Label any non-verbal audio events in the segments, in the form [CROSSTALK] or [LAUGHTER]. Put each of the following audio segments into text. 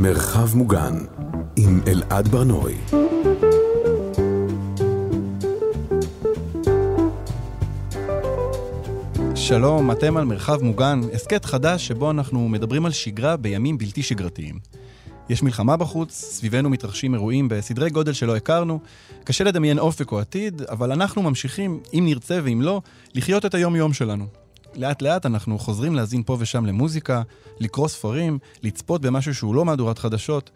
מרחב מוגן עם אלעד ברנועי. שלום, אתם על מרחב מוגן, הסכת חדש שבו אנחנו מדברים על שגרה בימים בלתי שגרתיים. יש מלחמה בחוץ, סביבנו מתרחשים אירועים בסדרי גודל שלא הכרנו, קשה לדמיין אופק או עתיד, אבל אנחנו ממשיכים, אם נרצה ואם לא, לחיות את היום-יום שלנו. לאט לאט אנחנו חוזרים להאזין פה ושם למוזיקה, לקרוא ספרים, לצפות במשהו שהוא לא מהדורת חדשות.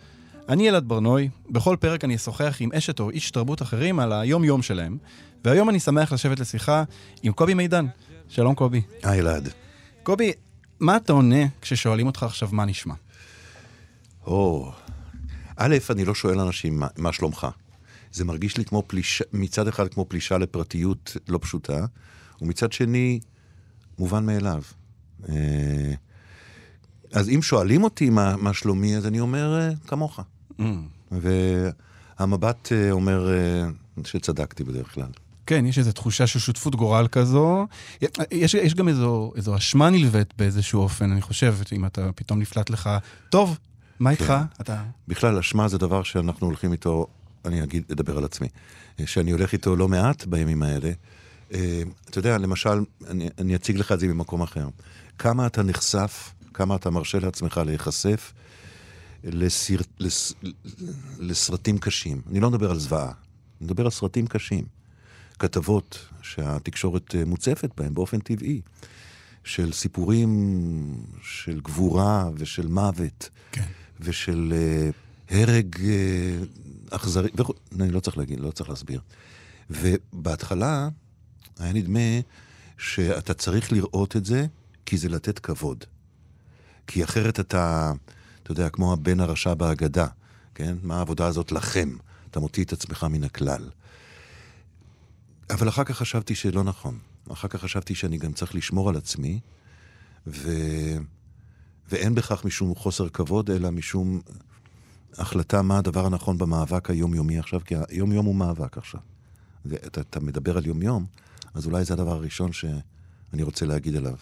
אני אלעד ברנוי, בכל פרק אני אשוחח עם אשת או איש תרבות אחרים על היום-יום שלהם, והיום אני שמח לשבת לשיחה עם קובי מידן. שלום קובי. היי אלעד. קובי, מה אתה עונה כששואלים אותך עכשיו מה נשמע? או, א', אני לא שואל אנשים מה, מה שלומך. זה מרגיש לי כמו פלישה, מצד אחד כמו פלישה לפרטיות לא פשוטה, ומצד שני, מובן מאליו. אה, אז אם שואלים אותי מה, מה שלומי, אז אני אומר, אה, כמוך. Mm. והמבט אה, אומר שצדקתי בדרך כלל. כן, יש איזו תחושה של שותפות גורל כזו. יש, יש גם איזו, איזו אשמה נלווית באיזשהו אופן, אני חושב, אם אתה פתאום נפלט לך, טוב, מה איתך? כן. אתה... בכלל, אשמה זה דבר שאנחנו הולכים איתו, אני אגיד, אדבר על עצמי, שאני הולך איתו לא מעט בימים האלה. אה, אתה יודע, למשל, אני, אני אציג לך את זה ממקום אחר. כמה אתה נחשף, כמה אתה מרשה לעצמך להיחשף לסר, לס, לסרטים קשים. אני לא מדבר על זוועה, אני מדבר על סרטים קשים. כתבות שהתקשורת אה, מוצפת בהן באופן טבעי, של סיפורים של גבורה ושל מוות, כן. ושל uh, הרג uh, אכזרי, וכו', אני לא צריך להגיד, לא צריך להסביר. ובהתחלה היה נדמה שאתה צריך לראות את זה, כי זה לתת כבוד. כי אחרת אתה, אתה יודע, כמו הבן הרשע בהגדה, כן? מה העבודה הזאת לכם? אתה מוציא את עצמך מן הכלל. אבל אחר כך חשבתי שלא נכון. אחר כך חשבתי שאני גם צריך לשמור על עצמי, ו... ואין בכך משום חוסר כבוד, אלא משום החלטה מה הדבר הנכון במאבק היומיומי עכשיו, כי היומיום הוא מאבק עכשיו. ואתה מדבר על יומיום, אז אולי זה הדבר הראשון שאני רוצה להגיד עליו,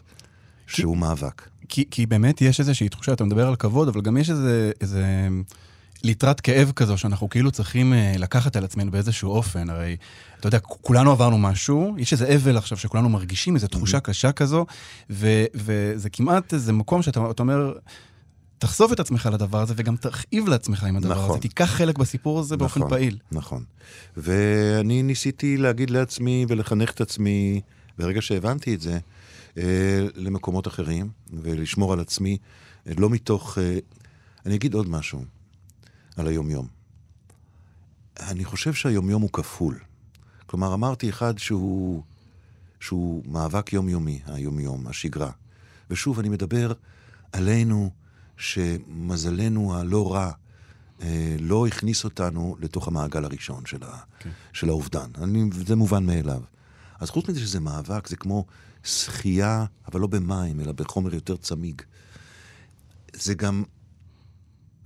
שהוא כי, מאבק. כי, כי באמת יש איזושהי תחושה, אתה מדבר על כבוד, אבל גם יש איזה, איזה ליטרת כאב כזו שאנחנו כאילו צריכים אה, לקחת על עצמנו באיזשהו אופן. הרי, אתה יודע, כולנו עברנו משהו, יש איזה אבל עכשיו שכולנו מרגישים, איזו תחושה. קשה כזו, ו, וזה כמעט איזה מקום שאתה אומר... תחשוף את עצמך לדבר הזה וגם תכאיב לעצמך עם הדבר נכון. הזה, תיקח חלק בסיפור הזה נכון, באופן פעיל. נכון. ואני ניסיתי להגיד לעצמי ולחנך את עצמי, ברגע שהבנתי את זה, אה, למקומות אחרים, ולשמור על עצמי, אה, לא מתוך... אה, אני אגיד עוד משהו על היומיום. אני חושב שהיומיום הוא כפול. כלומר, אמרתי אחד שהוא, שהוא מאבק יומיומי, היומיום, השגרה. ושוב, אני מדבר עלינו, שמזלנו הלא רע אה, לא הכניס אותנו לתוך המעגל הראשון של, ה, כן. של האובדן. אני, זה מובן מאליו. אז חוץ מזה שזה מאבק, זה כמו שחייה, אבל לא במים, אלא בחומר יותר צמיג. זה גם,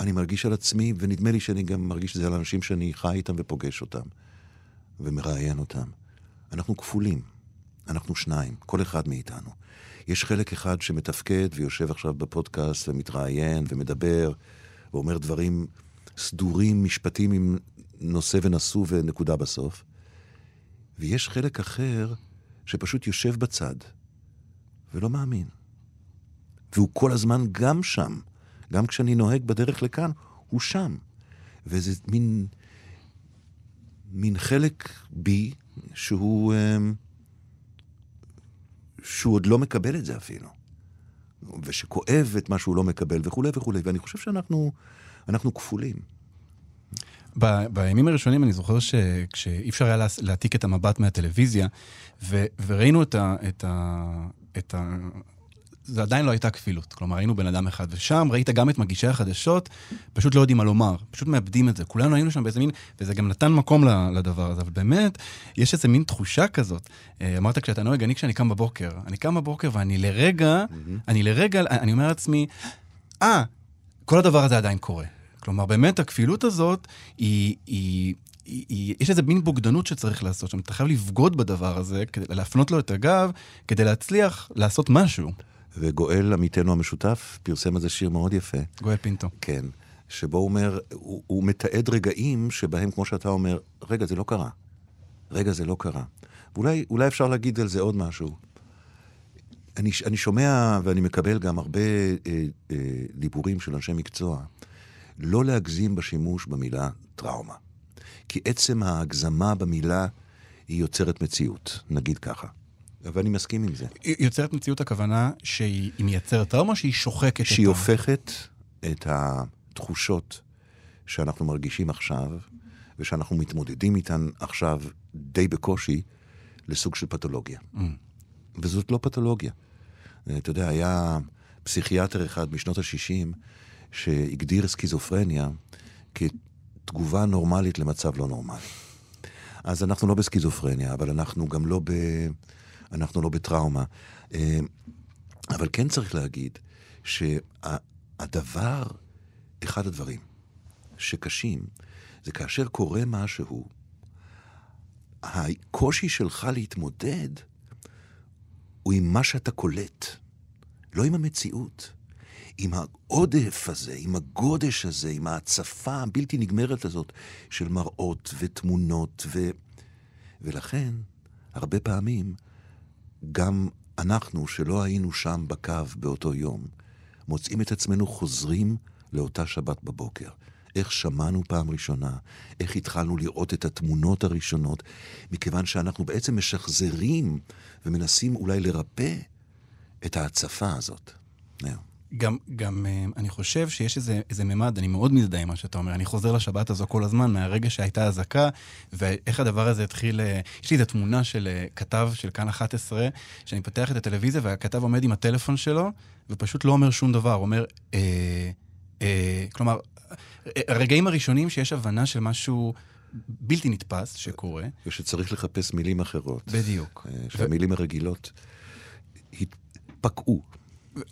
אני מרגיש על עצמי, ונדמה לי שאני גם מרגיש את זה על אנשים שאני חי איתם ופוגש אותם, ומראיין אותם. אנחנו כפולים, אנחנו שניים, כל אחד מאיתנו. יש חלק אחד שמתפקד ויושב עכשיו בפודקאסט ומתראיין ומדבר ואומר דברים סדורים, משפטים עם נושא ונשוא ונקודה בסוף. ויש חלק אחר שפשוט יושב בצד ולא מאמין. והוא כל הזמן גם שם. גם כשאני נוהג בדרך לכאן, הוא שם. וזה מין, מין חלק בי שהוא... אמ, שהוא עוד לא מקבל את זה אפילו. ושכואב את מה שהוא לא מקבל וכולי וכולי, ואני חושב שאנחנו אנחנו כפולים. ב- בימים הראשונים אני זוכר שכשאי אפשר היה להעתיק את המבט מהטלוויזיה, ו- וראינו את, ה- את, ה- את ה- זה עדיין לא הייתה כפילות. כלומר, היינו בן אדם אחד, ושם ראית גם את מגישי החדשות, פשוט לא יודעים מה לומר, פשוט מאבדים את זה. כולנו היינו שם באיזה מין, וזה גם נתן מקום לדבר הזה, אבל באמת, יש איזה מין תחושה כזאת. אה, אמרת כשאתה נוהג, אני כשאני קם בבוקר, אני קם בבוקר ואני לרגע. אני לרגע, אני אומר לעצמי, אה, ah, כל הדבר הזה עדיין קורה. כלומר, באמת, הכפילות הזאת, היא, היא, היא, היא, יש איזה מין בוגדנות שצריך לעשות שם. אתה חייב לבגוד בדבר הזה, כדי להפנות לו את הגב, כדי להצליח לעשות משהו. וגואל עמיתנו המשותף פרסם איזה שיר מאוד יפה. גואל פינטו. כן. שבו הוא אומר, הוא, הוא מתעד רגעים שבהם, כמו שאתה אומר, רגע, זה לא קרה. רגע, זה לא קרה. ואולי אולי אפשר להגיד על זה עוד משהו. אני, אני שומע ואני מקבל גם הרבה אה, אה, דיבורים של אנשי מקצוע, לא להגזים בשימוש במילה טראומה. כי עצם ההגזמה במילה היא יוצרת מציאות, נגיד ככה. ואני מסכים עם זה. יוצרת מציאות הכוונה שהיא מייצרת טראומה או שהיא שוחקת שהיא את הופכת את התחושות שאנחנו מרגישים עכשיו, ושאנחנו מתמודדים איתן עכשיו די בקושי, לסוג של פתולוגיה. Mm. וזאת לא פתולוגיה. אתה יודע, היה פסיכיאטר אחד משנות ה-60 שהגדיר סכיזופרניה כתגובה נורמלית למצב לא נורמלי. אז אנחנו לא בסכיזופרניה, אבל אנחנו גם לא, ב... אנחנו לא בטראומה. אה, אבל כן צריך להגיד שהדבר, אחד הדברים שקשים, זה כאשר קורה משהו, הקושי שלך להתמודד הוא עם מה שאתה קולט, לא עם המציאות. עם העודף הזה, עם הגודש הזה, עם ההצפה הבלתי נגמרת הזאת של מראות ותמונות, ו... ולכן, הרבה פעמים, גם אנחנו, שלא היינו שם בקו באותו יום, מוצאים את עצמנו חוזרים לאותה שבת בבוקר. איך שמענו פעם ראשונה, איך התחלנו לראות את התמונות הראשונות, מכיוון שאנחנו בעצם משחזרים ומנסים אולי לרפא את ההצפה הזאת. זהו. גם, גם אה, אני חושב שיש איזה, איזה ממד, אני מאוד מזדהה עם מה שאתה אומר, אני חוזר לשבת הזו כל הזמן, מהרגע שהייתה אזעקה, ואיך הדבר הזה התחיל... אה, יש לי איזו תמונה של אה, כתב של כאן 11, שאני פותח את הטלוויזיה, והכתב עומד עם הטלפון שלו, ופשוט לא אומר שום דבר, אומר, אה, אה, כלומר, הרגעים הראשונים שיש הבנה של משהו בלתי נתפס שקורה. ושצריך לחפש מילים אחרות. בדיוק. שהמילים ו... הרגילות התפקעו.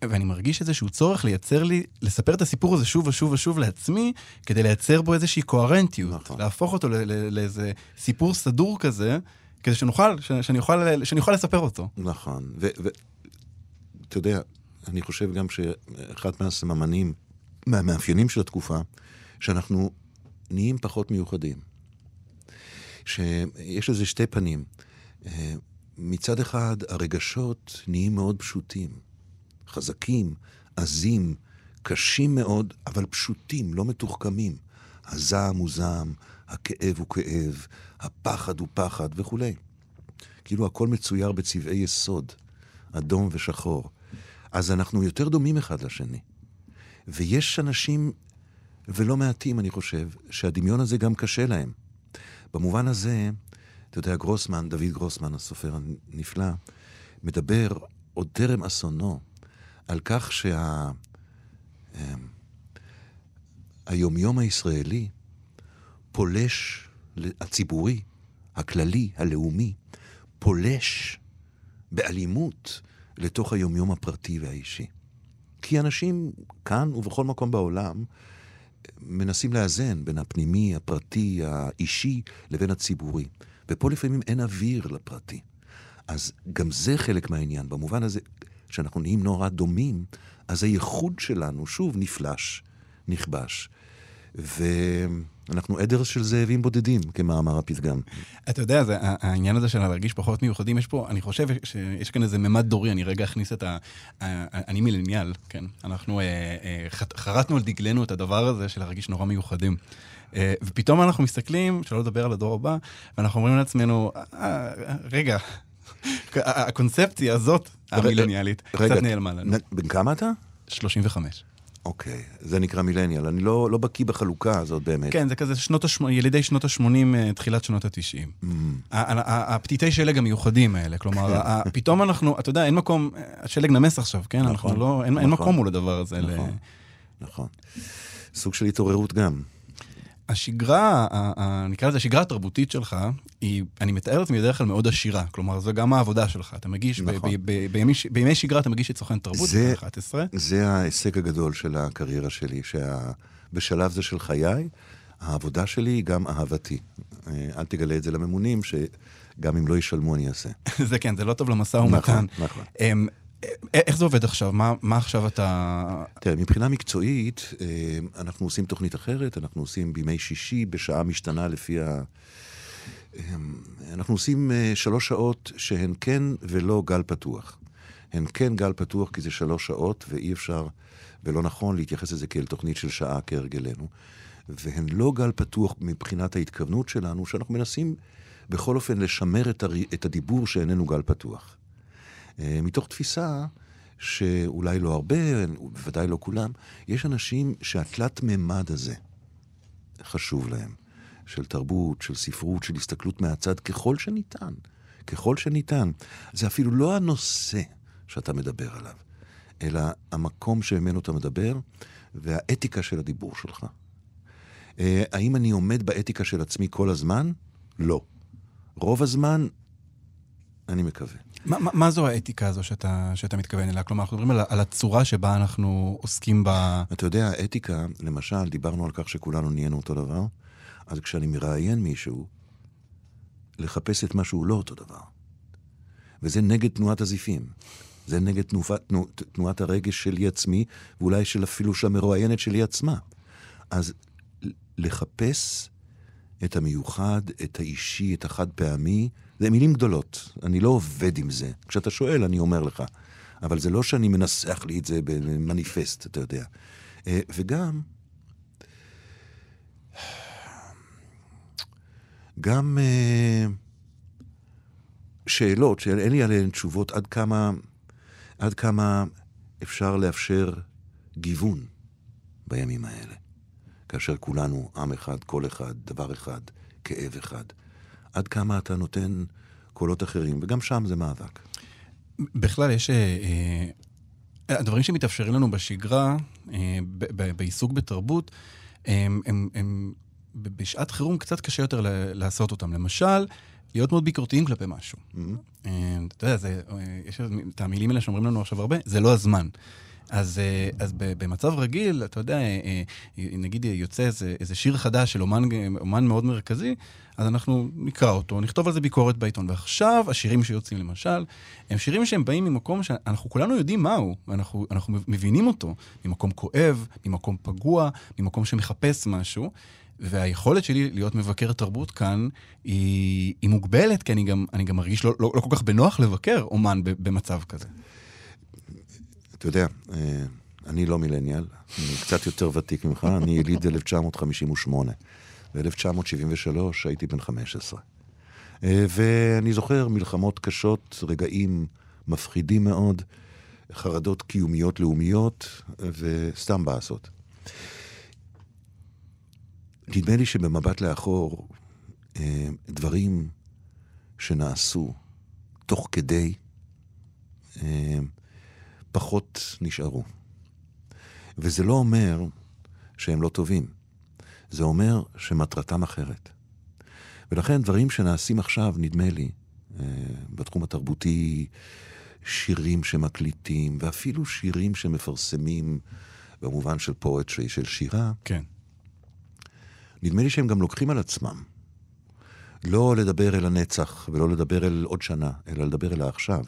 ואני מרגיש איזשהו צורך לייצר לי, לספר את הסיפור הזה שוב ושוב ושוב לעצמי, כדי לייצר בו איזושהי קוהרנטיות. נכון. להפוך אותו לאיזה סיפור סדור כזה, כדי שנוכל, שאני אוכל, שאני אוכל לספר אותו. נכון. ואתה יודע, אני חושב גם שאחד מהסממנים, מהמאפיינים של התקופה, שאנחנו נהיים פחות מיוחדים. שיש לזה שתי פנים. אה, מצד אחד, הרגשות נהיים מאוד פשוטים. חזקים, עזים, קשים מאוד, אבל פשוטים, לא מתוחכמים. הזעם הוא זעם, הכאב הוא כאב, הפחד הוא פחד וכולי. כאילו הכל מצויר בצבעי יסוד, אדום ושחור. אז אנחנו יותר דומים אחד לשני. ויש אנשים, ולא מעטים, אני חושב, שהדמיון הזה גם קשה להם. במובן הזה, אתה יודע, גרוסמן, דוד גרוסמן, הסופר הנפלא, מדבר עוד טרם אסונו על כך שה... אמ, הישראלי פולש, הציבורי, הכללי, הלאומי, פולש באלימות לתוך היומיום הפרטי והאישי. כי אנשים כאן ובכל מקום בעולם מנסים לאזן בין הפנימי, הפרטי, האישי, לבין הציבורי. ופה לפעמים אין אוויר לפרטי. אז גם זה חלק מהעניין. במובן הזה, שאנחנו נהיים נורא דומים, אז הייחוד שלנו שוב נפלש, נכבש. ואנחנו עדר של זאבים בודדים, כמאמר הפתגם. אתה יודע, זה, העניין הזה של להרגיש פחות מיוחדים, יש פה, אני חושב שיש כאן איזה ממד דורי, אני רגע אכניס את ה... אני מילניאל, כן. אנחנו אה, אה, חרטנו על דגלנו את הדבר הזה של להרגיש נורא מיוחדים. אה, ופתאום אנחנו מסתכלים, שלא לדבר על הדור הבא, ואנחנו אומרים לעצמנו, רגע, הקונספציה הזאת, המילניאלית, קצת נעלמה לנו. בן כמה אתה? 35. אוקיי, זה נקרא מילניאל. אני לא, לא בקיא בחלוקה הזאת באמת. כן, זה כזה שנות השמ... ילידי שנות ה-80, אה, תחילת שנות ה-90. Mm. הפתיתי שלג המיוחדים האלה, כלומר, כן. פתאום אנחנו, אתה יודע, אין מקום, השלג נמס עכשיו, כן? נכון, אנחנו לא, אין, נכון, אין מקום מול הדבר הזה. נכון, ל... נכון. סוג של התעוררות גם. השגרה, נקרא לזה השגרה התרבותית שלך, היא, אני מתאר לעצמי בדרך כלל מאוד עשירה. כלומר, זו גם העבודה שלך. אתה מגיש, נכון. בימי, בימי שגרה אתה מגיש את סוכן תרבות, זה, 11. זה ההישג הגדול של הקריירה שלי, שבשלב זה של חיי, העבודה שלי היא גם אהבתי. אה, אל תגלה את זה לממונים, שגם אם לא ישלמו אני אעשה. [LAUGHS] זה כן, זה לא טוב למשא ומתן. נכון, נכון. אמ, איך זה עובד עכשיו? מה, מה עכשיו אתה... תראה, מבחינה מקצועית, אה, אנחנו עושים תוכנית אחרת, אנחנו עושים בימי שישי בשעה משתנה לפי ה... אה, אנחנו עושים אה, שלוש שעות שהן כן ולא גל פתוח. הן כן גל פתוח כי זה שלוש שעות, ואי אפשר ולא נכון להתייחס לזה כאל תוכנית של שעה כהרגלנו. והן לא גל פתוח מבחינת ההתכוונות שלנו, שאנחנו מנסים בכל אופן לשמר. את הדיבור שאיננו גל פתוח. מתוך תפיסה שאולי לא הרבה, בוודאי לא כולם, יש אנשים שהתלת מימד הזה חשוב להם. של תרבות, של ספרות, של הסתכלות מהצד, ככל שניתן. ככל שניתן. זה אפילו לא הנושא שאתה מדבר עליו, אלא המקום שממנו אתה מדבר והאתיקה של הדיבור שלך. אה, האם אני עומד באתיקה של עצמי כל הזמן? לא. רוב הזמן, אני מקווה. מה, מה, מה זו האתיקה הזו שאתה, שאתה מתכוון אליה? כלומר, אנחנו מדברים על, על הצורה שבה אנחנו עוסקים ב... אתה יודע, אתיקה, למשל, דיברנו על כך שכולנו נהיינו אותו דבר, אז כשאני מראיין מישהו, לחפש את מה שהוא לא אותו דבר. וזה נגד תנועת הזיפים. זה נגד תנופת, תנוע, תנועת הרגש שלי עצמי, ואולי של אפילו של המרואיינת שלי עצמה. אז לחפש את המיוחד, את האישי, את החד פעמי, זה מילים גדולות, אני לא עובד עם זה. כשאתה שואל, אני אומר לך. אבל זה לא שאני מנסח לי את זה במניפסט, אתה יודע. אה, וגם, גם אה, שאלות שאין לי עליהן תשובות עד כמה, עד כמה אפשר לאפשר גיוון בימים האלה. כאשר כולנו עם אחד, קול אחד, דבר אחד, כאב אחד. עד כמה אתה נותן קולות אחרים, וגם שם זה מאבק. בכלל, יש... אה, אה, הדברים שמתאפשרים לנו בשגרה, אה, בעיסוק בתרבות, הם, הם, הם בשעת חירום קצת קשה יותר לעשות אותם. למשל, להיות מאוד ביקורתיים כלפי משהו. Mm-hmm. אתה יודע, זה, יש את המילים האלה שאומרים לנו עכשיו הרבה, זה לא הזמן. אז, אה, אז במצב רגיל, אתה יודע, אה, אה, נגיד יוצא איזה, איזה שיר חדש של אומן, אומן מאוד מרכזי, אז אנחנו נקרא אותו, נכתוב על זה ביקורת בעיתון. ועכשיו, השירים שיוצאים למשל, הם שירים שהם באים ממקום שאנחנו כולנו יודעים מהו, ואנחנו מבינים אותו, ממקום כואב, ממקום פגוע, ממקום שמחפש משהו. והיכולת שלי להיות מבקר תרבות כאן היא, היא מוגבלת, כי אני גם, אני גם מרגיש לא, לא, לא כל כך בנוח לבקר אומן במצב כזה. אתה יודע, אה, אני לא מילניאל, אני קצת יותר ותיק ממך, אני יליד 1958. ב-1973 הייתי בן 15. אה, ואני זוכר מלחמות קשות, רגעים מפחידים מאוד, חרדות קיומיות לאומיות, וסתם באסות. נדמה לי שבמבט לאחור, אה, דברים שנעשו תוך כדי, פחות נשארו. וזה לא אומר שהם לא טובים, זה אומר שמטרתם אחרת. ולכן דברים שנעשים עכשיו, נדמה לי, אה, בתחום התרבותי, שירים שמקליטים, ואפילו שירים שמפרסמים במובן של פואטרי, של שירה, כן. נדמה לי שהם גם לוקחים על עצמם. לא לדבר אל הנצח ולא לדבר אל עוד שנה, אלא לדבר אל העכשיו.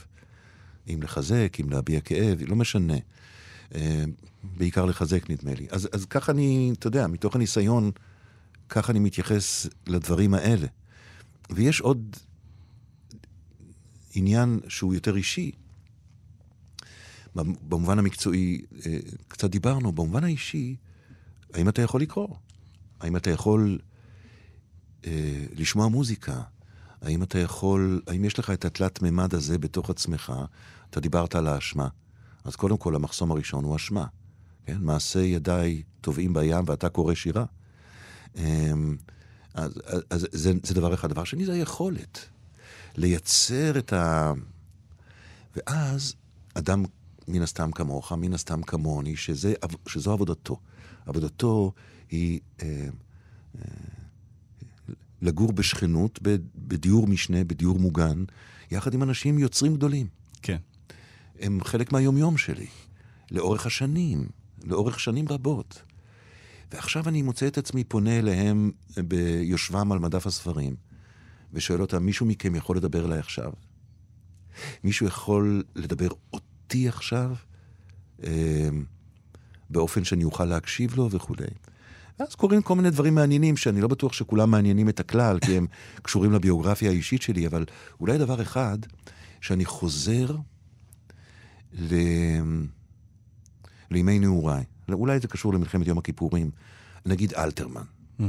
אם לחזק, אם להביע כאב, לא משנה. אה, בעיקר לחזק, נדמה לי. אז, אז ככה אני, אתה יודע, מתוך הניסיון, ככה אני מתייחס לדברים האלה. ויש עוד עניין שהוא יותר אישי. במובן המקצועי, אה, קצת דיברנו, במובן האישי, האם אתה יכול לקרוא? האם אתה יכול אה, לשמוע מוזיקה? האם אתה יכול, האם יש לך את התלת מימד הזה בתוך עצמך? אתה דיברת על האשמה. אז קודם כל, המחסום הראשון הוא אשמה. כן? מעשה ידיי טובעים בים ואתה קורא שירה. אמ, אז, אז, אז זה, זה דבר אחד. דבר שני זה היכולת לייצר את ה... ואז אדם מן הסתם כמוך, מן הסתם כמוני, שזה, שזו עבודתו. עבודתו היא אה, אה, לגור בשכנות, בדיור משנה, בדיור מוגן, יחד עם אנשים יוצרים גדולים. כן. הם חלק מהיומיום שלי, לאורך השנים, לאורך שנים רבות. ועכשיו אני מוצא את עצמי פונה אליהם ביושבם על מדף הספרים, ושואל אותם, מישהו מכם יכול לדבר אליי עכשיו? מישהו יכול לדבר אותי? עכשיו, אה, באופן שאני אוכל להקשיב לו וכולי. ואז קורים כל מיני דברים מעניינים, שאני לא בטוח שכולם מעניינים את הכלל, כי הם [LAUGHS] קשורים לביוגרפיה האישית שלי, אבל אולי דבר אחד, שאני חוזר ל... לימי נעוריי. אולי זה קשור למלחמת יום הכיפורים. נגיד אלתרמן. Mm.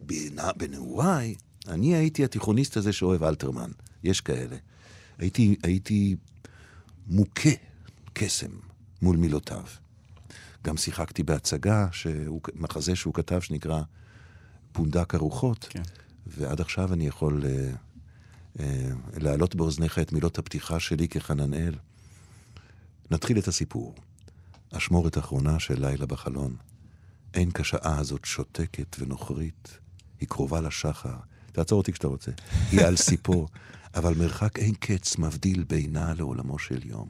בנע- בנעוריי, אני הייתי התיכוניסט הזה שאוהב אלתרמן. יש כאלה. הייתי, הייתי מוכה קסם מול מילותיו. גם שיחקתי בהצגה, שהוא, מחזה שהוא כתב שנקרא פונדק הרוחות, כן. ועד עכשיו אני יכול אה, אה, להעלות באוזניך את מילות הפתיחה שלי כחננאל. נתחיל את הסיפור. אשמורת אחרונה של לילה בחלון. אין כשעה הזאת שותקת ונוכרית, היא קרובה לשחר. תעצור אותי כשאתה רוצה. היא על [LAUGHS] סיפו, אבל מרחק אין קץ מבדיל בינה לעולמו של יום.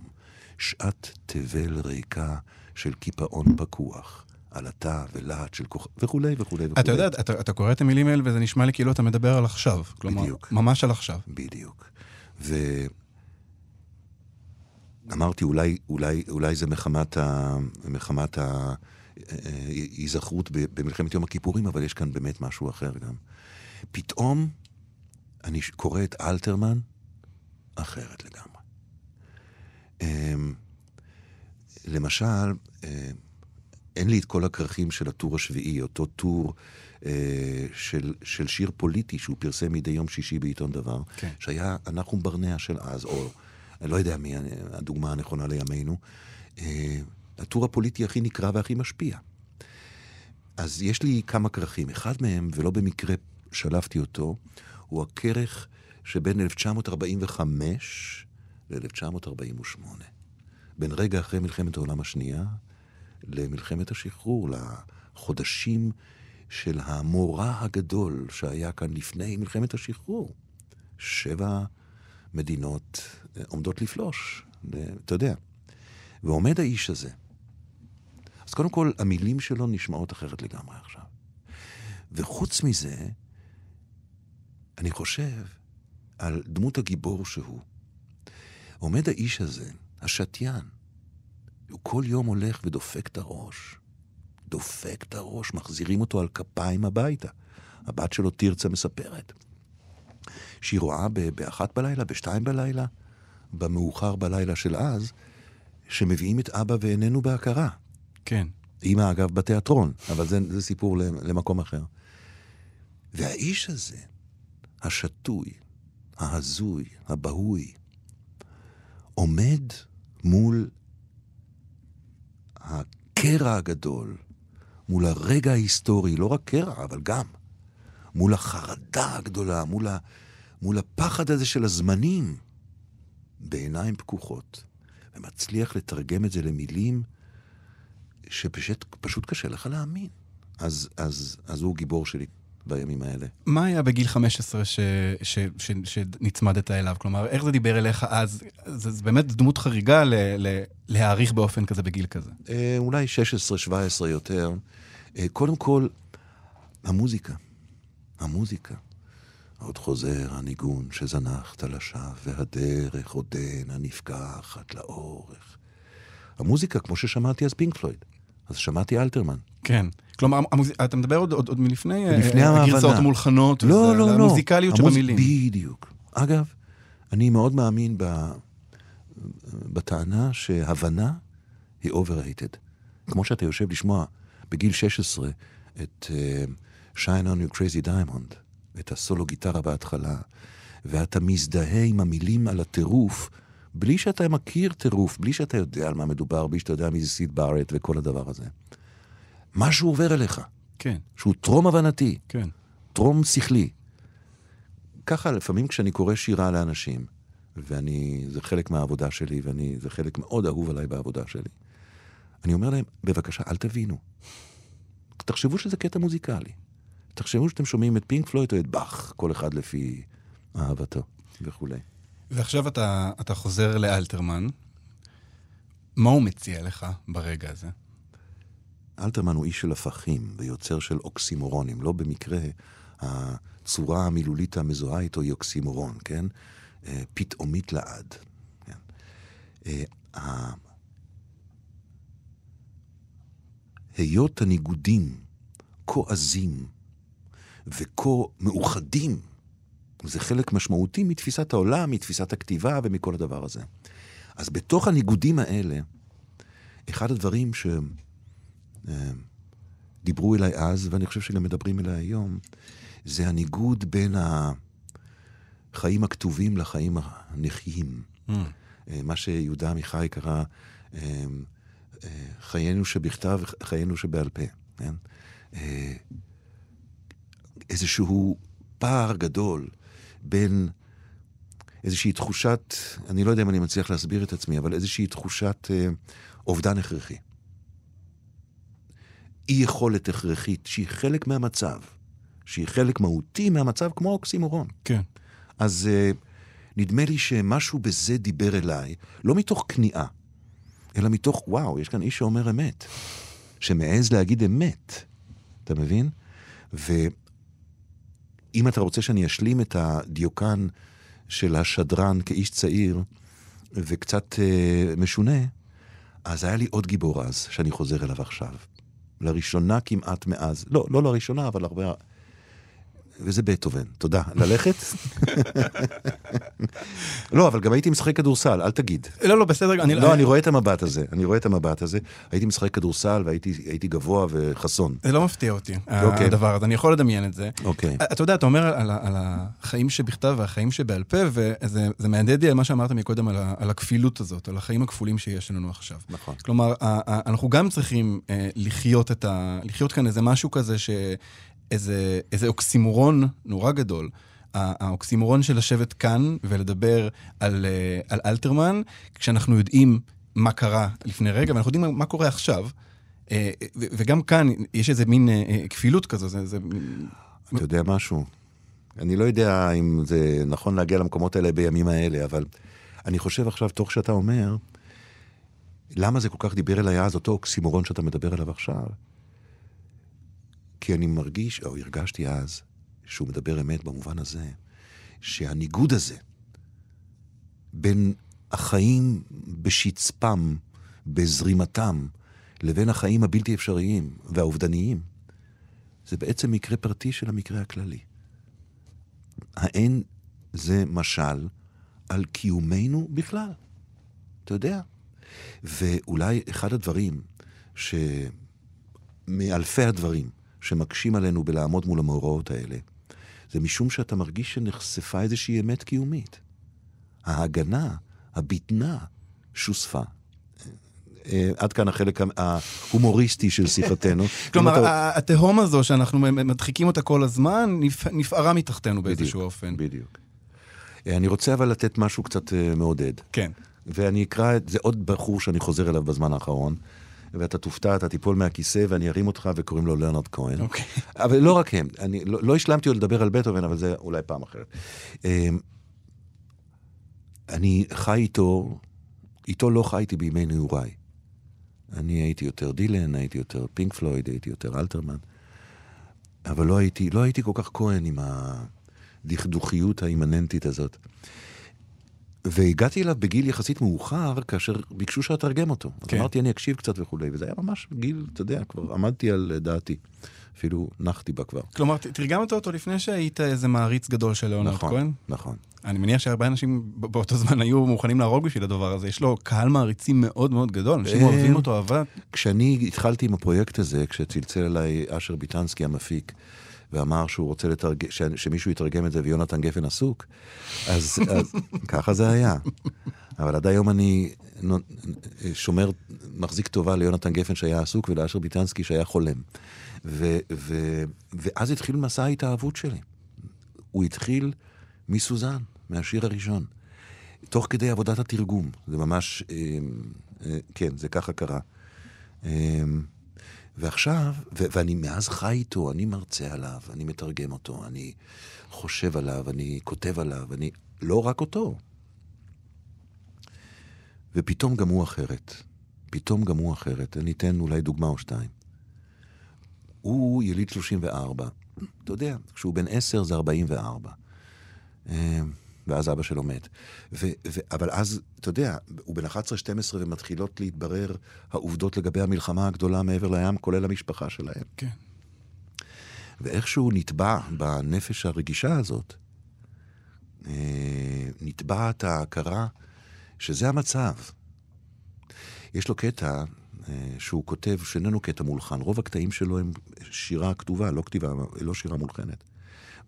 שעת תבל ריקה של קיפאון פקוח, עלטה ולהט של כוכב, וכולי וכולי וכולי. אתה יודע, אתה, אתה קורא את המילים האלה וזה נשמע לי כאילו אתה מדבר על עכשיו. כלומר, בדיוק. ממש על עכשיו. בדיוק. ואמרתי, אולי, אולי, אולי זה מחמת, ה... מחמת ההיזכרות ב- במלחמת יום הכיפורים, אבל יש כאן באמת משהו אחר גם. פתאום אני קורא את אלתרמן אחרת לגמרי. למשל, אה, אין לי את כל הכרכים של הטור השביעי, אותו טור אה, של, של שיר פוליטי שהוא פרסם מדי יום שישי בעיתון דבר, כן. שהיה אנחנו ברנע של אז, או אני לא יודע מי הדוגמה הנכונה לימינו, אה, הטור הפוליטי הכי נקרא והכי משפיע. אז יש לי כמה כרכים. אחד מהם, ולא במקרה שלפתי אותו, הוא הכרך שבין 1945 ל-1948. בין רגע אחרי מלחמת העולם השנייה למלחמת השחרור, לחודשים של המורא הגדול שהיה כאן לפני מלחמת השחרור. שבע מדינות אה, עומדות לפלוש, אתה יודע. ועומד האיש הזה. אז קודם כל, המילים שלו נשמעות אחרת לגמרי עכשיו. וחוץ מזה, אני חושב על דמות הגיבור שהוא. עומד האיש הזה, השתיין, הוא כל יום הולך ודופק את הראש. דופק את הראש, מחזירים אותו על כפיים הביתה. הבת שלו תרצה מספרת. שהיא רואה באחת בלילה, בשתיים בלילה, במאוחר בלילה של אז, שמביאים את אבא ואיננו בהכרה. כן. אימא, אגב, בתיאטרון, אבל זה, זה סיפור למקום אחר. והאיש הזה, השתוי, ההזוי, הבהוי, עומד מול הקרע הגדול, מול הרגע ההיסטורי, לא רק קרע, אבל גם מול החרדה הגדולה, מול, ה, מול הפחד הזה של הזמנים, בעיניים פקוחות, ומצליח לתרגם את זה למילים שפשוט פשוט קשה לך להאמין. אז, אז, אז הוא גיבור שלי בימים האלה. מה היה בגיל 15 ש, ש, ש, שנצמדת אליו? כלומר, איך זה דיבר אליך אז? זה באמת דמות חריגה ל, ל, להעריך באופן כזה בגיל כזה. אה, אולי 16-17 יותר. אה, קודם כל, המוזיקה. המוזיקה. עוד חוזר הניגון שזנחת לשווא, והדרך עודנה נפקחת לאורך. המוזיקה, כמו ששמעתי אז פינק פלויד. אז שמעתי אלתרמן. כן. כלומר, המוז... אתה מדבר עוד, עוד, עוד מלפני אה, לפני אה, הגרסאות ההבנה. המולחנות, לא, וזה, לא, לא. המוזיקליות המוז- שבמילים. בדיוק. אגב, אני מאוד מאמין ב... בטענה שהבנה היא overrated. כמו שאתה יושב לשמוע בגיל 16 את uh, Shine on your crazy diamond, את הסולו גיטרה בהתחלה, ואתה מזדהה עם המילים על הטירוף, בלי שאתה מכיר טירוף, בלי שאתה יודע על מה מדובר, בלי שאתה יודע מי זה סיד בארט וכל הדבר הזה. משהו עובר אליך, כן, שהוא טרום הבנתי. כן. טרום שכלי. ככה לפעמים כשאני קורא שירה לאנשים, ואני, זה חלק מהעבודה שלי, ואני, זה חלק מאוד אהוב עליי בעבודה שלי, אני אומר להם, בבקשה, אל תבינו. תחשבו שזה קטע מוזיקלי. תחשבו שאתם שומעים את פינק פלויד או את באך, כל אחד לפי אהבתו וכולי. ועכשיו אתה, אתה חוזר לאלתרמן. מה הוא מציע לך ברגע הזה? אלתרמן הוא איש של הפכים ויוצר של אוקסימורונים. לא במקרה הצורה המילולית המזוהה איתו היא אוקסימורון, כן? אה, פתאומית לעד. כן? אה, היות הניגודים כה עזים וכה מאוחדים, זה חלק משמעותי מתפיסת העולם, מתפיסת הכתיבה ומכל הדבר הזה. אז בתוך הניגודים האלה, אחד הדברים שדיברו אליי אז, ואני חושב שגם מדברים אליי היום, זה הניגוד בין החיים הכתובים לחיים הנחיים. Mm. אה, מה שיהודה עמיחי קרא אה, אה, חיינו שבכתב, חיינו שבעל פה. כן? אה, איזשהו פער גדול בין איזושהי תחושת, אני לא יודע אם אני מצליח להסביר את עצמי, אבל איזושהי תחושת אה, אובדן הכרחי. אי יכולת הכרחית שהיא חלק מהמצב, שהיא חלק מהותי מהמצב, כמו אוקסימורון. כן. אז uh, נדמה לי שמשהו בזה דיבר אליי, לא מתוך כניעה, אלא מתוך, וואו, יש כאן איש שאומר אמת, שמעז להגיד אמת, אתה מבין? ואם אתה רוצה שאני אשלים את הדיוקן של השדרן כאיש צעיר, וקצת uh, משונה, אז היה לי עוד גיבור אז, שאני חוזר אליו עכשיו. לראשונה כמעט מאז, לא, לא לראשונה, אבל הרבה... וזה בטהובן. תודה. ללכת? לא, אבל גם הייתי משחק כדורסל, אל תגיד. לא, לא, בסדר, אני... לא, אני רואה את המבט הזה, אני רואה את המבט הזה. הייתי משחק כדורסל והייתי גבוה וחסון. זה לא מפתיע אותי, אוקיי. הדבר הזה, אני יכול לדמיין את זה. אוקיי. אתה יודע, אתה אומר על, החיים שבכתב והחיים שבעל פה, וזה זה מהדהד לי על מה שאמרת מקודם, על, הכפילות הזאת, על החיים הכפולים שיש לנו עכשיו. נכון. כלומר, אנחנו גם צריכים אה, לחיות כאן איזה משהו כזה, ש, איזה, איזה אוקסימורון נורא גדול. האוקסימורון של לשבת כאן ולדבר על, אה, על אלתרמן, כשאנחנו יודעים מה קרה לפני רגע, ואנחנו יודעים מה, קורה עכשיו. אה, וגם כאן יש איזה מין אה, כפילות כזו, זה, זה אתה יודע משהו? אני לא יודע אם זה נכון להגיע למקומות האלה בימים האלה, אבל אני חושב עכשיו, תוך שאתה אומר, למה זה כל כך דיבר אליי אז, אותו אוקסימורון שאתה מדבר עליו עכשיו? כי אני מרגיש, או הרגשתי אז, שהוא מדבר אמת במובן הזה, שהניגוד הזה בין החיים בשצפם, בזרימתם, לבין החיים הבלתי אפשריים והאובדניים, זה בעצם מקרה פרטי של המקרה הכללי. האין זה משל על קיומנו בכלל. אתה יודע? ואולי אחד הדברים, ש... מאלפי הדברים שמקשים עלינו בלעמוד מול המאורעות האלה, זה משום שאתה מרגיש שנחשפה איזושהי אמת קיומית. ההגנה, הבטנה, שוספה. אה, עד כאן החלק ההומוריסטי של שיחתנו. [LAUGHS] כלומר, אתה- התהום הזו שאנחנו מדחיקים אותה כל הזמן, נפ- נפערה מתחתנו באיזשהו אופן. בדיוק. אה, אני רוצה אבל לתת משהו קצת אה, מעודד. כן. ואני אקרא את זה עוד בחור שאני חוזר אליו בזמן האחרון, ואתה תופתע, אתה תיפול מהכיסא ואני ארים אותך וקוראים לו לרנרד כהן. אוקיי. אבל לא רק הם, אני לא, לא השלמתי עוד לדבר על בטהובן, אבל זה אולי פעם אחרת. אמ, אני חי איתו, איתו לא חייתי בימי נעוריי. אני הייתי יותר דילן, הייתי יותר פינק פלויד, הייתי יותר אלתרמן, אבל לא הייתי, לא הייתי כל כך כהן עם הדכדוכיות האימננטית הזאת. והגעתי אליו בגיל יחסית מאוחר, כאשר ביקשו שאתרגם אותו. אז כן. אמרתי, אני אקשיב קצת וכולי, וזה היה ממש גיל, אתה יודע, כבר עמדתי על דעתי. אפילו נחתי בה כבר. כלומר, תרגמת אותו לפני שהיית איזה מעריץ גדול של ליאונרד נכון, כהן? נכון. אני מניח שהרבה אנשים באותו זמן היו מוכנים להרוג בשביל הדבר הזה. יש לו קהל מעריצים מאוד מאוד גדול, אנשים אה, אוהבים אותו אהבה. כשאני התחלתי עם הפרויקט הזה, כשצלצל אליי אשר ביטנסקי המפיק, ואמר שהוא רוצה לתרג... ש... שמישהו יתרגם את זה ויונתן גפן עסוק, אז, אז [LAUGHS] ככה זה היה. אבל עד היום אני שומר, מחזיק טובה ליונתן גפן שהיה עסוק ולאשר ביטנסקי שהיה חולם. ו... ו... ואז התחיל מסע ההתאהבות שלי. הוא התחיל מסוזן, מהשיר הראשון. תוך כדי עבודת התרגום. זה ממש, אה, אה, כן, זה ככה קרה. אה, ועכשיו, ו- ואני מאז חי איתו, אני מרצה עליו, אני מתרגם אותו, אני חושב עליו, אני כותב עליו, אני... לא רק אותו. ופתאום גם הוא אחרת. פתאום גם הוא אחרת. אני אתן אולי דוגמה או שתיים. הוא יליד 34. אתה יודע, כשהוא בן 10 זה 44. ואז אבא שלו מת. ו, ו, אבל אז, אתה יודע, הוא בן 11-12 ומתחילות להתברר העובדות לגבי המלחמה הגדולה מעבר לים, כולל המשפחה שלהם. כן. ואיכשהו נטבע בנפש הרגישה הזאת, אה, נטבעת ההכרה שזה המצב. יש לו קטע אה, שהוא כותב, שאיננו קטע מולחן, רוב הקטעים שלו הם שירה כתובה, לא כתיבה, לא שירה מולחנת.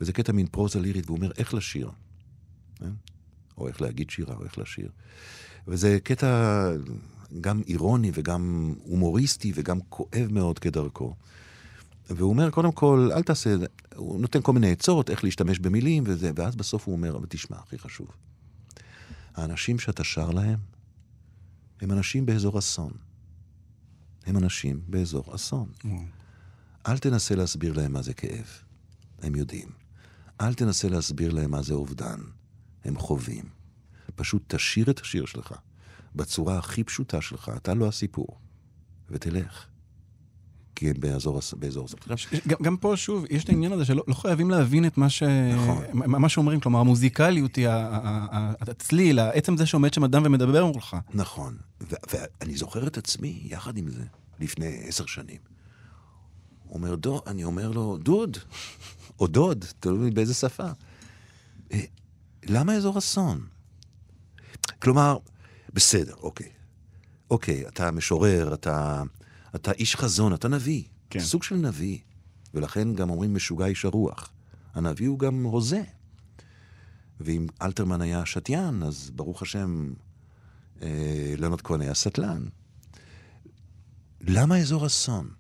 וזה קטע מין פרוזה לירית, והוא אומר איך לשיר. אה? או איך להגיד שירה, או איך לשיר. וזה קטע גם אירוני וגם הומוריסטי וגם כואב מאוד כדרכו. והוא אומר, קודם כל, אל תעשה, הוא נותן כל מיני עצות, איך להשתמש במילים וזה, ואז בסוף הוא אומר, אבל תשמע, הכי חשוב. האנשים שאתה שר להם, הם אנשים באזור אסון. הם אנשים באזור אסון. אל תנסה להסביר להם מה זה כאב. הם יודעים. אל תנסה להסביר להם מה זה אובדן. הם חווים. פשוט תשאיר את השיר שלך בצורה הכי פשוטה שלך, אתה לא הסיפור, ותלך. כי הם באזור, באזור זה. גם, גם פה, שוב, יש את העניין הזה שלא לא חייבים להבין את מה, ש... נכון. מה שאומרים, כלומר, המוזיקליות היא, הצליל, עצם זה שעומד שם אדם ומדבר מולך. נכון. ואני זוכר את עצמי יחד עם זה, לפני עשר שנים. אומר, דו, אני אומר לו, דוד, או דוד, תלוי באיזה שפה. "אה, למה אזור אסון? כלומר, בסדר, אוקיי. אוקיי, אתה משורר, אתה, אתה איש חזון, אתה נביא. כן. סוג של נביא. ולכן גם אומרים משוגע איש הרוח. הנביא הוא גם הוזה. ואם אלתרמן היה שתיין, אז ברוך השם, אה, ליאונרד כהן היה סטלן. למה אזור אסון?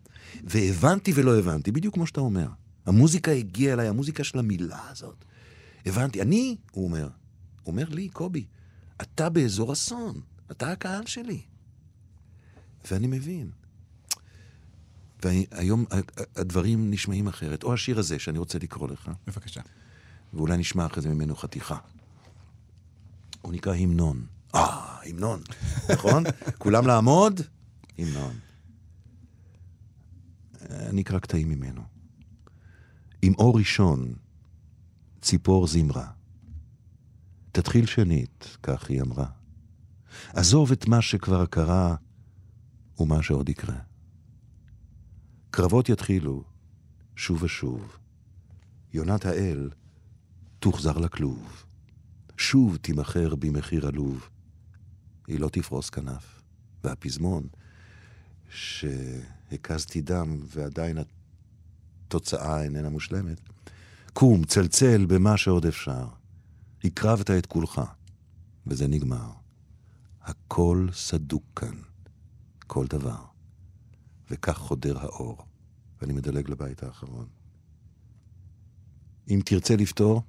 והבנתי ולא הבנתי, בדיוק כמו שאתה אומר. המוזיקה הגיעה אליי, המוזיקה של המילה הזאת. הבנתי, אני, הוא אומר, אומר לי, קובי, אתה באזור אסון, אתה הקהל שלי. ואני מבין. והיום הדברים נשמעים אחרת. או השיר הזה שאני רוצה לקרוא לך, בבקשה. ואולי נשמע אחרי זה ממנו חתיכה. הוא נקרא המנון. אה, המנון, נכון? [LAUGHS] כולם לעמוד? המנון. אני אקרא קטעים ממנו. עם אור ראשון, ציפור זמרה. תתחיל שנית, כך היא אמרה. עזוב את מה שכבר קרה ומה שעוד יקרה. קרבות יתחילו שוב ושוב. יונת האל תוחזר לכלוב. שוב תימכר במחיר עלוב. היא לא תפרוס כנף. והפזמון, שהקזתי דם ועדיין התוצאה איננה מושלמת, קום, צלצל במה שעוד אפשר. הקרבת את כולך, וזה נגמר. הכל סדוק כאן, כל דבר. וכך חודר האור. ואני מדלג לבית האחרון. אם תרצה לפתור,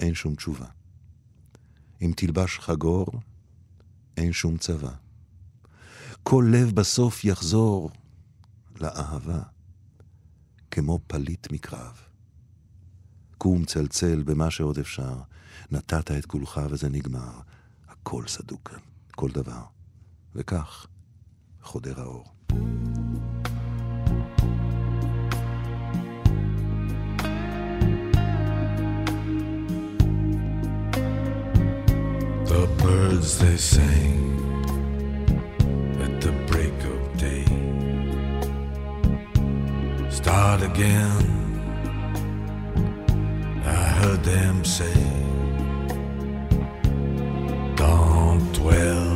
אין שום תשובה. אם תלבש חגור, אין שום צבא. כל לב בסוף יחזור לאהבה, כמו פליט מקרב. קום צלצל במה שעוד אפשר, נתת את כולך וזה נגמר. הכל סדוק כאן, כל דבר. וכך חודר האור. The birds they sang at the break of day. Start again, heard them say. Don't dwell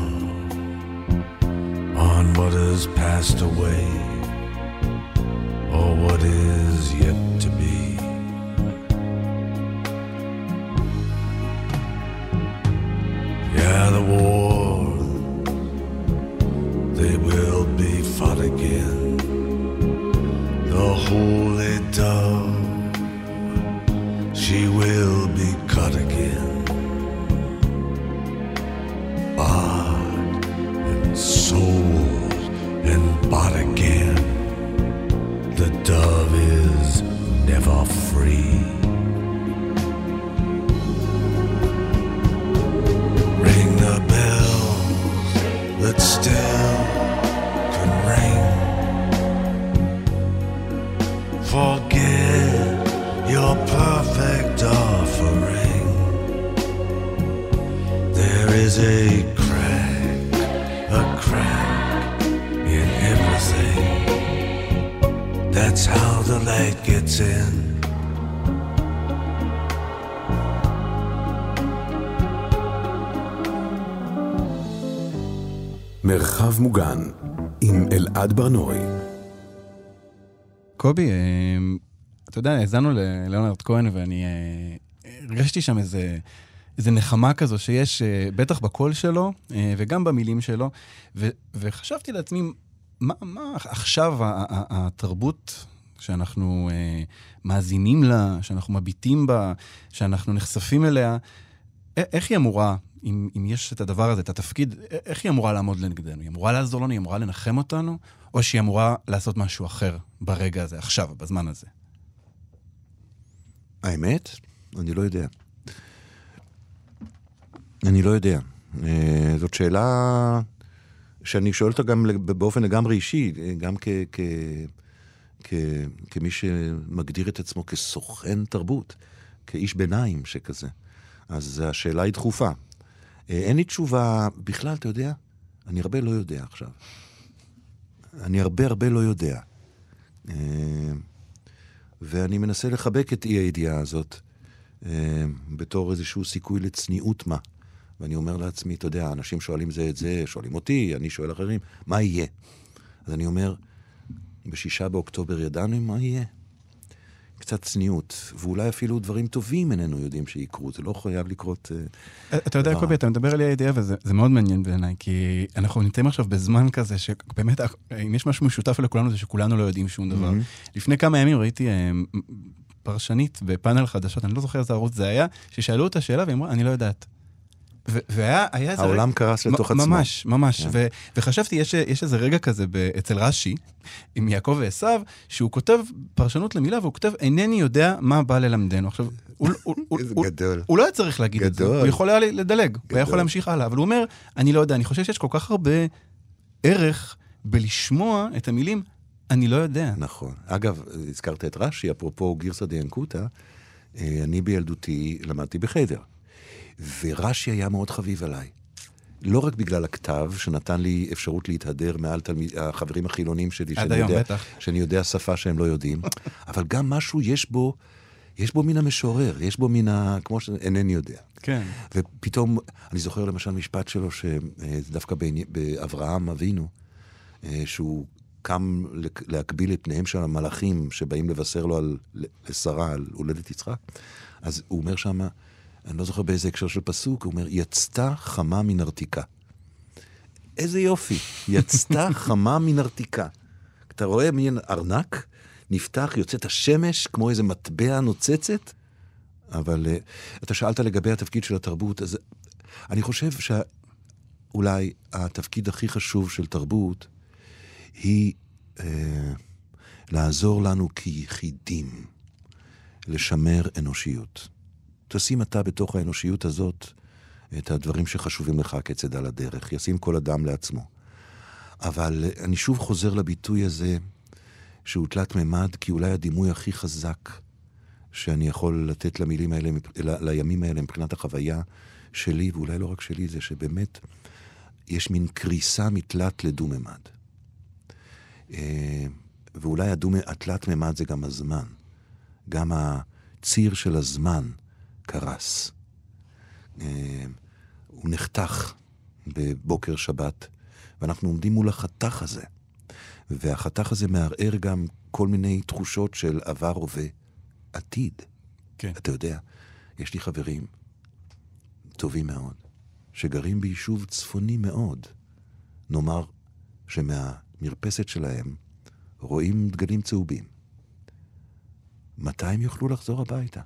on what has passed away or what is yet to be. Yeah, the war, is a crack, a crack in everything. That's how the light gets in. מרחב מוגן עם אלעד ברנועי. קובי, אה, אתה יודע, האזנו ללאונרד כהן ואני אה, הרגשתי שם איזה איזה נחמה כזו שיש, אה, בטח בקול שלו אה, וגם במילים שלו, ו, וחשבתי לעצמי, מה, מה עכשיו התרבות שאנחנו אה, מאזינים לה, שאנחנו מביטים בה, שאנחנו נחשפים אליה, איך היא אמורה, אם, אם יש את הדבר הזה, את התפקיד, איך היא אמורה לעמוד לנגדנו? היא אמורה לעזור לנו, היא אמורה לנחם אותנו, או שהיא אמורה לעשות משהו אחר ברגע הזה, עכשיו, בזמן הזה? האמת? אני לא יודע. אני לא יודע. אה, זאת שאלה שאני שואל אותה גם באופן לגמרי אישי, אה, גם כ, כ, כ, כמי שמגדיר את עצמו כסוכן תרבות, כאיש ביניים שכזה. אז השאלה היא דחופה. אה, אין לי תשובה, בכלל, אתה יודע, אני הרבה לא יודע עכשיו. אני הרבה הרבה לא יודע. ואני מנסה לחבק את אי הידיעה הזאת בתור איזשהו סיכוי לצניעות מה. ואני אומר לעצמי, אתה יודע, אנשים שואלים זה את זה, שואלים אותי, אני שואל אחרים, מה יהיה? אז אני אומר, בשישה באוקטובר ידענו מה יהיה. קצת צניעות, ואולי אפילו דברים טובים איננו יודעים שיקרו, זה לא חייב לקרות... אה, אתה יודע. קובי, אתה מדבר על הידיעה, וזה זה מאוד מעניין בעיניי, כי אנחנו נמצאים עכשיו בזמן כזה, שבאמת, אם יש משהו משותף לכולנו, זה שכולנו לא יודעים שום דבר. לפני כמה ימים ראיתי אה, פרשנית בפאנל חדשות, אני לא זוכר איזה ערוץ זה היה, ששאלו אותה שאלה והיא אמרה, אני לא יודעת. והיה היה איזה... העולם קרס לתוך עצמו. ממש, ממש. כן. ו- וחשבתי, יש, יש איזה רגע כזה ב- אצל רש"י, עם יעקב ועשו, שהוא כותב פרשנות למילה, והוא כותב, אינני יודע מה בא ללמדנו. עכשיו, הוא, הוא, הוא, איזה הוא, גדול. הוא לא היה צריך להגיד את זה. הוא יכול היה לדלג, הוא היה יכול. להמשיך הלאה, אבל הוא אומר, אני לא יודע, אני חושב שיש כל כך הרבה ערך בלשמוע את המילים, אני לא יודע. נכון. אגב, הזכרת את רש"י, אפרופו גירסא דיאנקותא, אה, אני בילדותי למדתי בחדר, ורש"י היה מאוד חביב עליי. לא רק בגלל הכתב, שנתן לי אפשרות להתהדר מעל תלמיד, החברים החילונים שלי, שאני היום, יודע, בטח. שאני יודע שפה שהם לא יודעים, אבל גם משהו יש בו, יש בו מן המשורר, יש בו מן ה... כמו שאינני יודע. כן. ופתאום, אני זוכר למשל משפט שלו, שדווקא באברהם אבינו, אה, שהוא קם להקביל את פניהם של המלאכים שבאים לבשר לו על, לשרה על הולדת יצחק, אז הוא אומר שמה, אני לא זוכר באיזה הקשר של פסוק, הוא אומר, יצתה חמה מן ארתיקה. איזה יופי, יצתה [LAUGHS] חמה מן ארתיקה. אתה רואה מין ארנק, נפתח, יוצאת השמש כמו איזה מטבע נוצצת, אבל uh, אתה שאלת לגבי התפקיד של התרבות, אז אני חושב שאולי התפקיד הכי חשוב של תרבות היא uh, לעזור לנו כיחידים לשמר אנושיות. תשים אתה בתוך האנושיות הזאת את הדברים שחשובים לך כצידה לדרך, ישים כל אדם לעצמו. אבל אני שוב חוזר לביטוי הזה, שהוא תלת מימד, כי אולי הדימוי הכי חזק שאני יכול לתת למילים האלה, לימים האלה מבחינת החוויה שלי, ואולי לא רק שלי, זה שבאמת יש מין קריסה מתלת לדו-ממד. אה, ואולי הדו- התלת מימד זה גם הזמן. גם הציר של הזמן קרס. אה, הוא נחתך בבוקר שבת, ואנחנו עומדים מול החתך הזה. והחתך הזה מערער גם כל מיני תחושות של עבר, הווה, עתיד. כן. אתה יודע, יש לי חברים טובים מאוד, שגרים ביישוב צפוני מאוד. נאמר שמהמרפסת שלהם רואים דגלים צהובים. מתי הם יוכלו לחזור הביתה?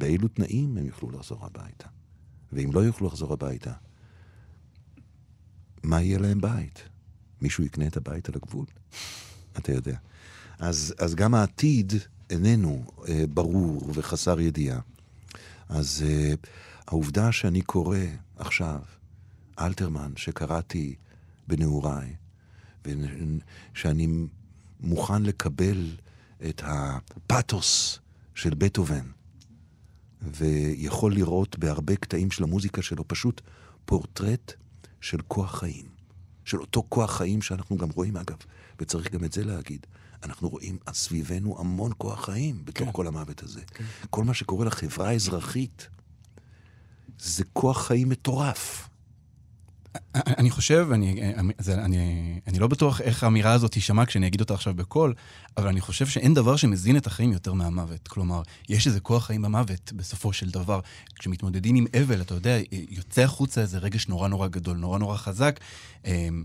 באילו תנאים הם יוכלו לחזור הביתה? ואם לא יוכלו לחזור הביתה, מה יהיה להם בית? מישהו יקנה את הבית על הגבול? [LAUGHS] אתה יודע. אז, אז גם העתיד איננו אה, ברור וחסר ידיעה. אז אה, העובדה שאני קורא עכשיו אלתרמן, שקראתי בנעוריי, ושאני מוכן לקבל את הפתוס של בטהובן, ויכול לראות בהרבה קטעים של המוזיקה שלו פשוט פורטרט של כוח חיים, של אותו כוח חיים שאנחנו גם רואים, אגב, וצריך גם את זה להגיד. אנחנו רואים סביבנו המון כוח חיים בתוך כן. כל המוות הזה. כל מה שקורה לחברה האזרחית, זה כוח חיים מטורף. אני חושב, אני, זה, אני, אני לא בטוח איך האמירה הזאת תישמע כשאני אגיד אותה עכשיו בקול, אבל אני חושב שאין דבר שמזין את החיים יותר מהמוות. כלומר, יש איזה כוח חיים במוות, בסופו של דבר. כשמתמודדים עם אבל, אתה יודע, יוצא החוצה איזה רגש נורא נורא גדול, נורא נורא חזק. אמ,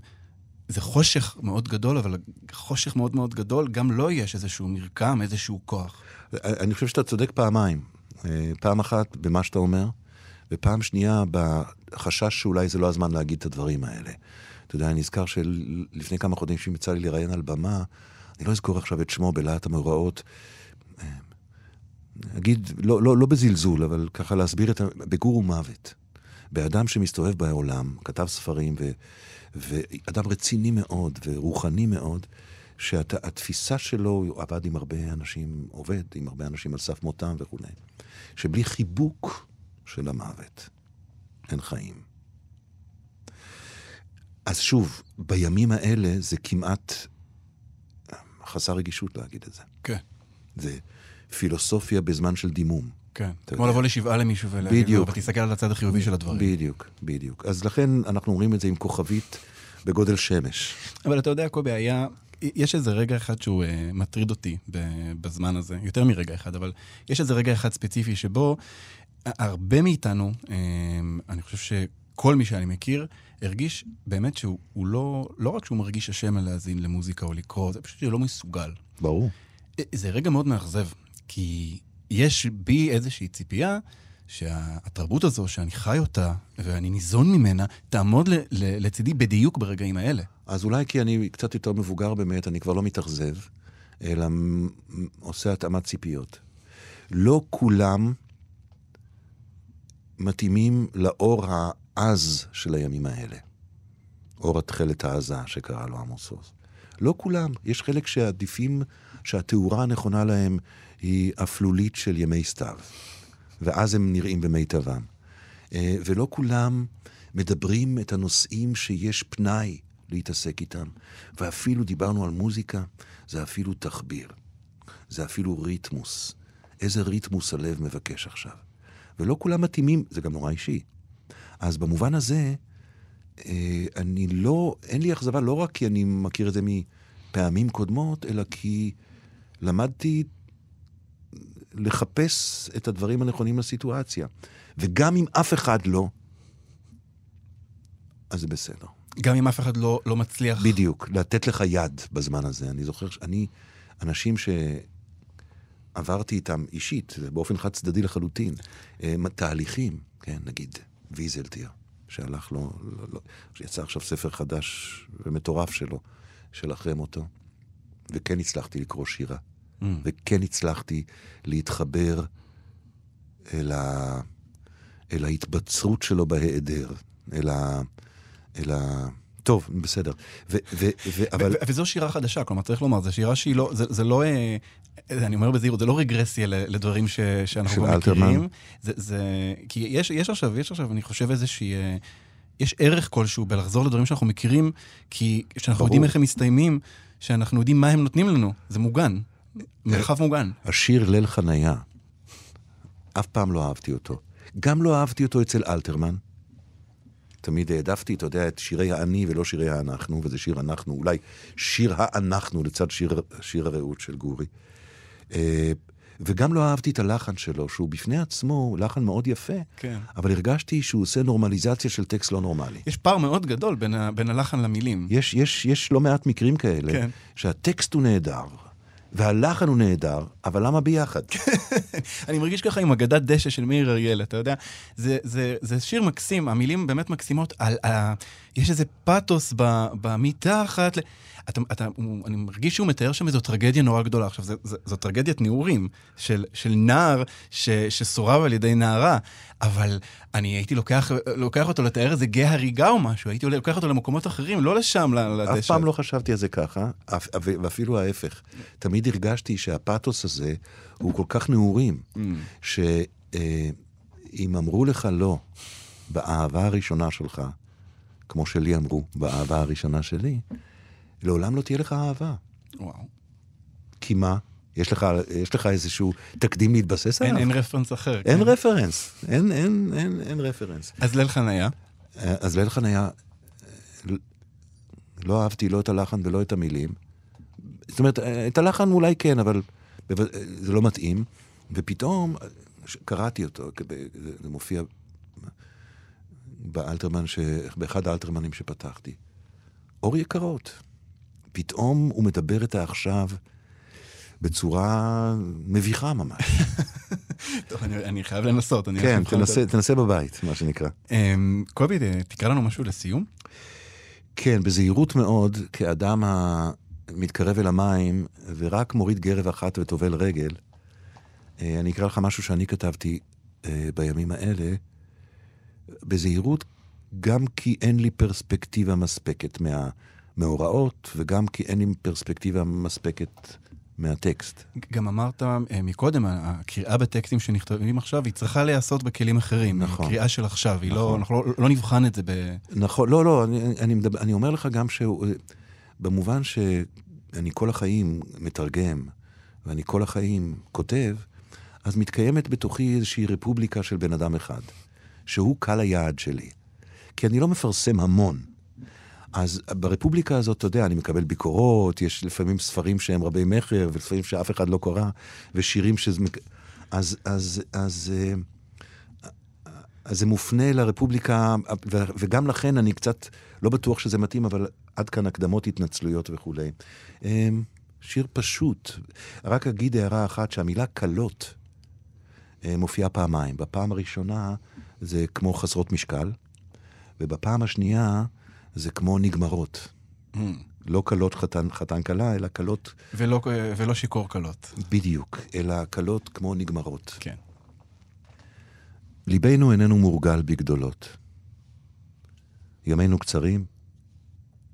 זה חושך מאוד גדול, אבל חושך מאוד מאוד גדול, גם לו יש איזשהו מרקם, איזשהו כוח. אני חושב שאתה צודק פעמיים. אה, פעם אחת במה שאתה אומר, ופעם שנייה בחשש שאולי זה לא הזמן להגיד את הדברים האלה. אתה יודע, אני נזכר שלפני כמה חודשים יצא לי לראיין על במה, אני לא אזכור עכשיו את שמו בלהט המאורעות. אה, אגיד, לא, לא, לא בזלזול, אבל ככה להסביר את ה... בגור ומוות. באדם שמסתובב בעולם, כתב ספרים, ו, ואדם רציני מאוד ורוחני מאוד, שהתפיסה שלו, הוא עבד עם הרבה אנשים, עובד עם הרבה אנשים על סף מותם וכולי, שבלי חיבוק של המוות אין חיים. אז שוב, בימים האלה זה כמעט חסר רגישות להגיד את זה. כן. זה פילוסופיה בזמן של דימום. כן. כמו. לבוא לשבעה למישהו ולהגיד לו. ותסתכל על הצד החיובי של הדברים. בדיוק, בדיוק. אז לכן אנחנו אומרים את זה עם כוכבית בגודל שמש. אבל אתה יודע, קובי, היה... יש איזה רגע אחד שהוא uh, מטריד אותי בזמן הזה, יותר מרגע אחד, אבל יש איזה רגע אחד ספציפי שבו הרבה מאיתנו, um, אני חושב שכל מי שאני מכיר, הרגיש באמת שהוא הוא לא, לא רק שהוא מרגיש אשם על להאזין למוזיקה או לקרוא, זה פשוט לא מסוגל. ברור. זה רגע מאוד מאכזב, כי יש בי איזושהי ציפייה שהתרבות הזו, שאני חי אותה ואני ניזון ממנה, תעמוד ל- ל- לצידי בדיוק ברגעים האלה. אז אולי כי אני קצת יותר מבוגר באמת, אני כבר לא מתאכזב, אלא עושה התאמת ציפיות. לא כולם מתאימים לאור העז של הימים האלה. אור התכלת העזה שקרא לו עמוס עוז. לא כולם. יש חלק שעדיפים, שהתאורה הנכונה להם היא אפלולית של ימי סתיו. ואז הם נראים במיטבם. אה, ולא כולם מדברים את הנושאים שיש פנאי להתעסק איתם. ואפילו דיברנו על מוזיקה, זה אפילו תחביר. זה אפילו ריתמוס. איזה ריתמוס הלב מבקש עכשיו. ולא כולם מתאימים, זה גם נורא אישי. אז במובן הזה, אה, אני לא, אין לי אכזבה לא רק כי אני מכיר את זה מפעמים קודמות, אלא כי למדתי לחפש את הדברים הנכונים לסיטואציה. וגם אם אף אחד לא, אז זה בסדר. גם אם אף אחד לא, לא מצליח. בדיוק, לתת לך יד בזמן הזה. אני זוכר שאני, אנשים שעברתי איתם אישית, באופן חד צדדי לחלוטין, אה, תהליכים, כן, נגיד ויזלטיר, שהלך לו, לא, לא, שיצא עכשיו ספר חדש ומטורף שלו, של אחרי מותו, וכן הצלחתי לקרוא שירה, Mm. וכן הצלחתי להתחבר אל, ה, אל ההתבצרות שלו בהיעדר, אל ה... אל ה... טוב, בסדר. ו, ו, ו, אבל... ו- וזו שירה חדשה, כלומר, צריך לומר, זו שירה שהיא לא, זה, זה לא, אה, אני אומר בזהירות, זה לא רגרסיה לדברים ש, שאנחנו כבר מכירים. זה, זה, כי יש, יש עכשיו, יש עכשיו, אני חושב איזושהי, אה, יש ערך כלשהו בלחזור לדברים שאנחנו מכירים, כי כשאנחנו ברור. יודעים איך הם מסתיימים, שאנחנו יודעים מה הם נותנים לנו, זה מוגן, מרחב מוגן. השיר ליל חניה, אף פעם לא אהבתי אותו. גם לא אהבתי אותו אצל אלתרמן. תמיד העדפתי, אתה יודע, את שירי האני ולא שירי האנחנו, וזה שיר אנחנו, אולי שיר האנחנו לצד שיר, שיר הרעות של גורי. אה, וגם לא אהבתי את הלחן שלו, שהוא בפני עצמו לחן מאוד יפה, כן. אבל הרגשתי שהוא עושה נורמליזציה של טקסט לא נורמלי. יש פער מאוד גדול בין, ה, בין הלחן למילים. יש, יש, יש לא מעט מקרים כאלה, כן. שהטקסט הוא נהדר, והלחן הוא נהדר, אבל למה ביחד? [LAUGHS] אני מרגיש ככה עם אגדת דשא של מאיר אריאל, אתה יודע? זה, זה, זה שיר מקסים, המילים באמת מקסימות. על, על, יש איזה פאתוס ב, במתחת. אתה, אתה, הוא, אני מרגיש שהוא מתאר שם איזו טרגדיה נורא גדולה. עכשיו, זו טרגדיית נעורים של, של נער ש, שסורב על ידי נערה, אבל אני הייתי לוקח, לוקח אותו לתאר איזה גיא הריגה או משהו, הייתי לוקח אותו למקומות אחרים, לא לשם, לדשא. אף פעם לא חשבתי על זה ככה, ואפילו ההפך. תמיד הרגשתי שהפאתוס הזה הוא כל כך נעורים, Mm. שאם אמרו לך לא באהבה הראשונה שלך, כמו שלי אמרו, באהבה הראשונה שלי, לעולם לא תהיה לך אהבה. וואו. כי מה? יש לך, יש לך איזשהו תקדים להתבסס אין, עליו? אין רפרנס אחר. אין כן. רפרנס, אין, אין, אין, אין רפרנס. אז ליל חניה. אז ליל חניה, לא אהבתי לא את הלחן ולא את המילים. זאת אומרת, את הלחן אולי כן, אבל זה לא מתאים. ופתאום קראתי אותו, זה מופיע באלתרמן, ש... באחד האלתרמנים שפתחתי. אור יקרות. פתאום הוא מדבר את העכשיו בצורה מביכה ממש. [LAUGHS] טוב, אני, אני חייב לנסות. אני כן, תנסה, את תנסה בבית, מה שנקרא. אמ, קובי, תקרא לנו משהו לסיום. כן, בזהירות מאוד, כאדם המתקרב אל המים ורק מוריד גרב אחת וטובל רגל, אה, אני אקרא לך משהו שאני כתבתי אה, בימים האלה, בזהירות, גם כי אין לי פרספקטיבה מספקת מהמאורעות, וגם כי אין לי פרספקטיבה מספקת מהטקסט. גם אמרת אה, מקודם, הקריאה בטקסטים שנכתבים עכשיו, היא צריכה להיעשות בכלים אחרים. נכון. קריאה של עכשיו, היא לא, נכון. אנחנו לא, לא נבחן את זה ב... נכון, לא, לא, אני, אני, מדבר, אני אומר לך גם שבמובן שאני כל החיים מתרגם, ואני כל החיים כותב, אז מתקיימת בתוכי איזושהי רפובליקה של בן אדם אחד, שהוא קהל היעד שלי. כי אני לא מפרסם המון. אז ברפובליקה הזאת, אתה יודע, אני מקבל ביקורות, יש לפעמים ספרים שהם רבי מכר, ולפעמים שאף אחד לא קורא, ושירים שזה... מק- אז, אז, אז, אה, אז זה מופנה לרפובליקה, וגם לכן אני קצת לא בטוח שזה מתאים, אבל עד כאן הקדמות, התנצלויות וכולי. אמ, שיר פשוט. רק אגיד הערה אחת, שהמילה קלות אה, מופיעה פעמיים. בפעם הראשונה זה כמו חסרות משקל, ובפעם השנייה זה כמו נגמרות. לא קלות חתן, חתן כלה, אלא קלות ולא, ולא שיכור קלות. בדיוק, אלא קלות כמו נגמרות. כן. ליבנו איננו מורגל בגדולות. ימינו קצרים,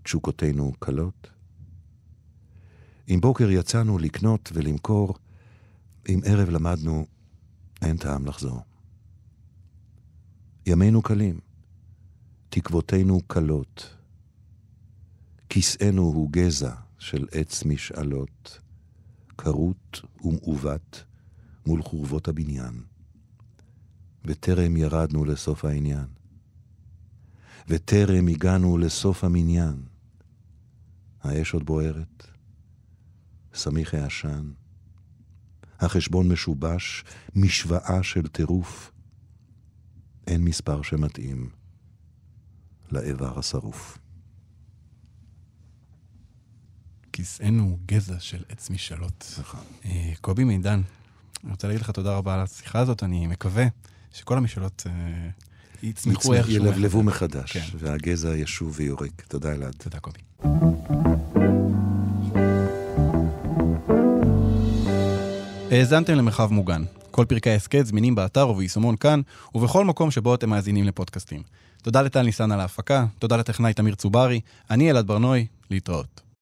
תשוקותינו קלות. אם בוקר יצאנו לקנות ולמכור, אם ערב למדנו, אין טעם לחזור. ימינו קלים, תקוותינו קלות. כיסאנו הוא גזע של עץ משאלות, כרות ומעוות מול חורבות הבניין. וטרם ירדנו לסוף העניין. וטרם הגענו לסוף המניין. האש עוד בוערת, סמיך העשן, החשבון משובש, משוואה של טירוף. אין מספר שמתאים לאיבר השרוף. כיסאנו הוא גזע של עץ משאלות. נכון. אה, קובי מידן, אני רוצה להגיד לך תודה רבה על השיחה הזאת, אני מקווה שכל המשאלות אה, יצמחו איכשהו. ילבלבו מחדש, כן. והגזע ישוב ויורק. תודה, אלעד. תודה, קובי. האזנתם למרחב מוגן. כל פרקי ההסכת זמינים באתר וביישומון כאן, ובכל מקום שבו אתם מאזינים לפודקאסטים. תודה לטל ניסן על ההפקה, תודה לטכנאי תמיר צוברי, אני אלעד ברנועי, להתראות.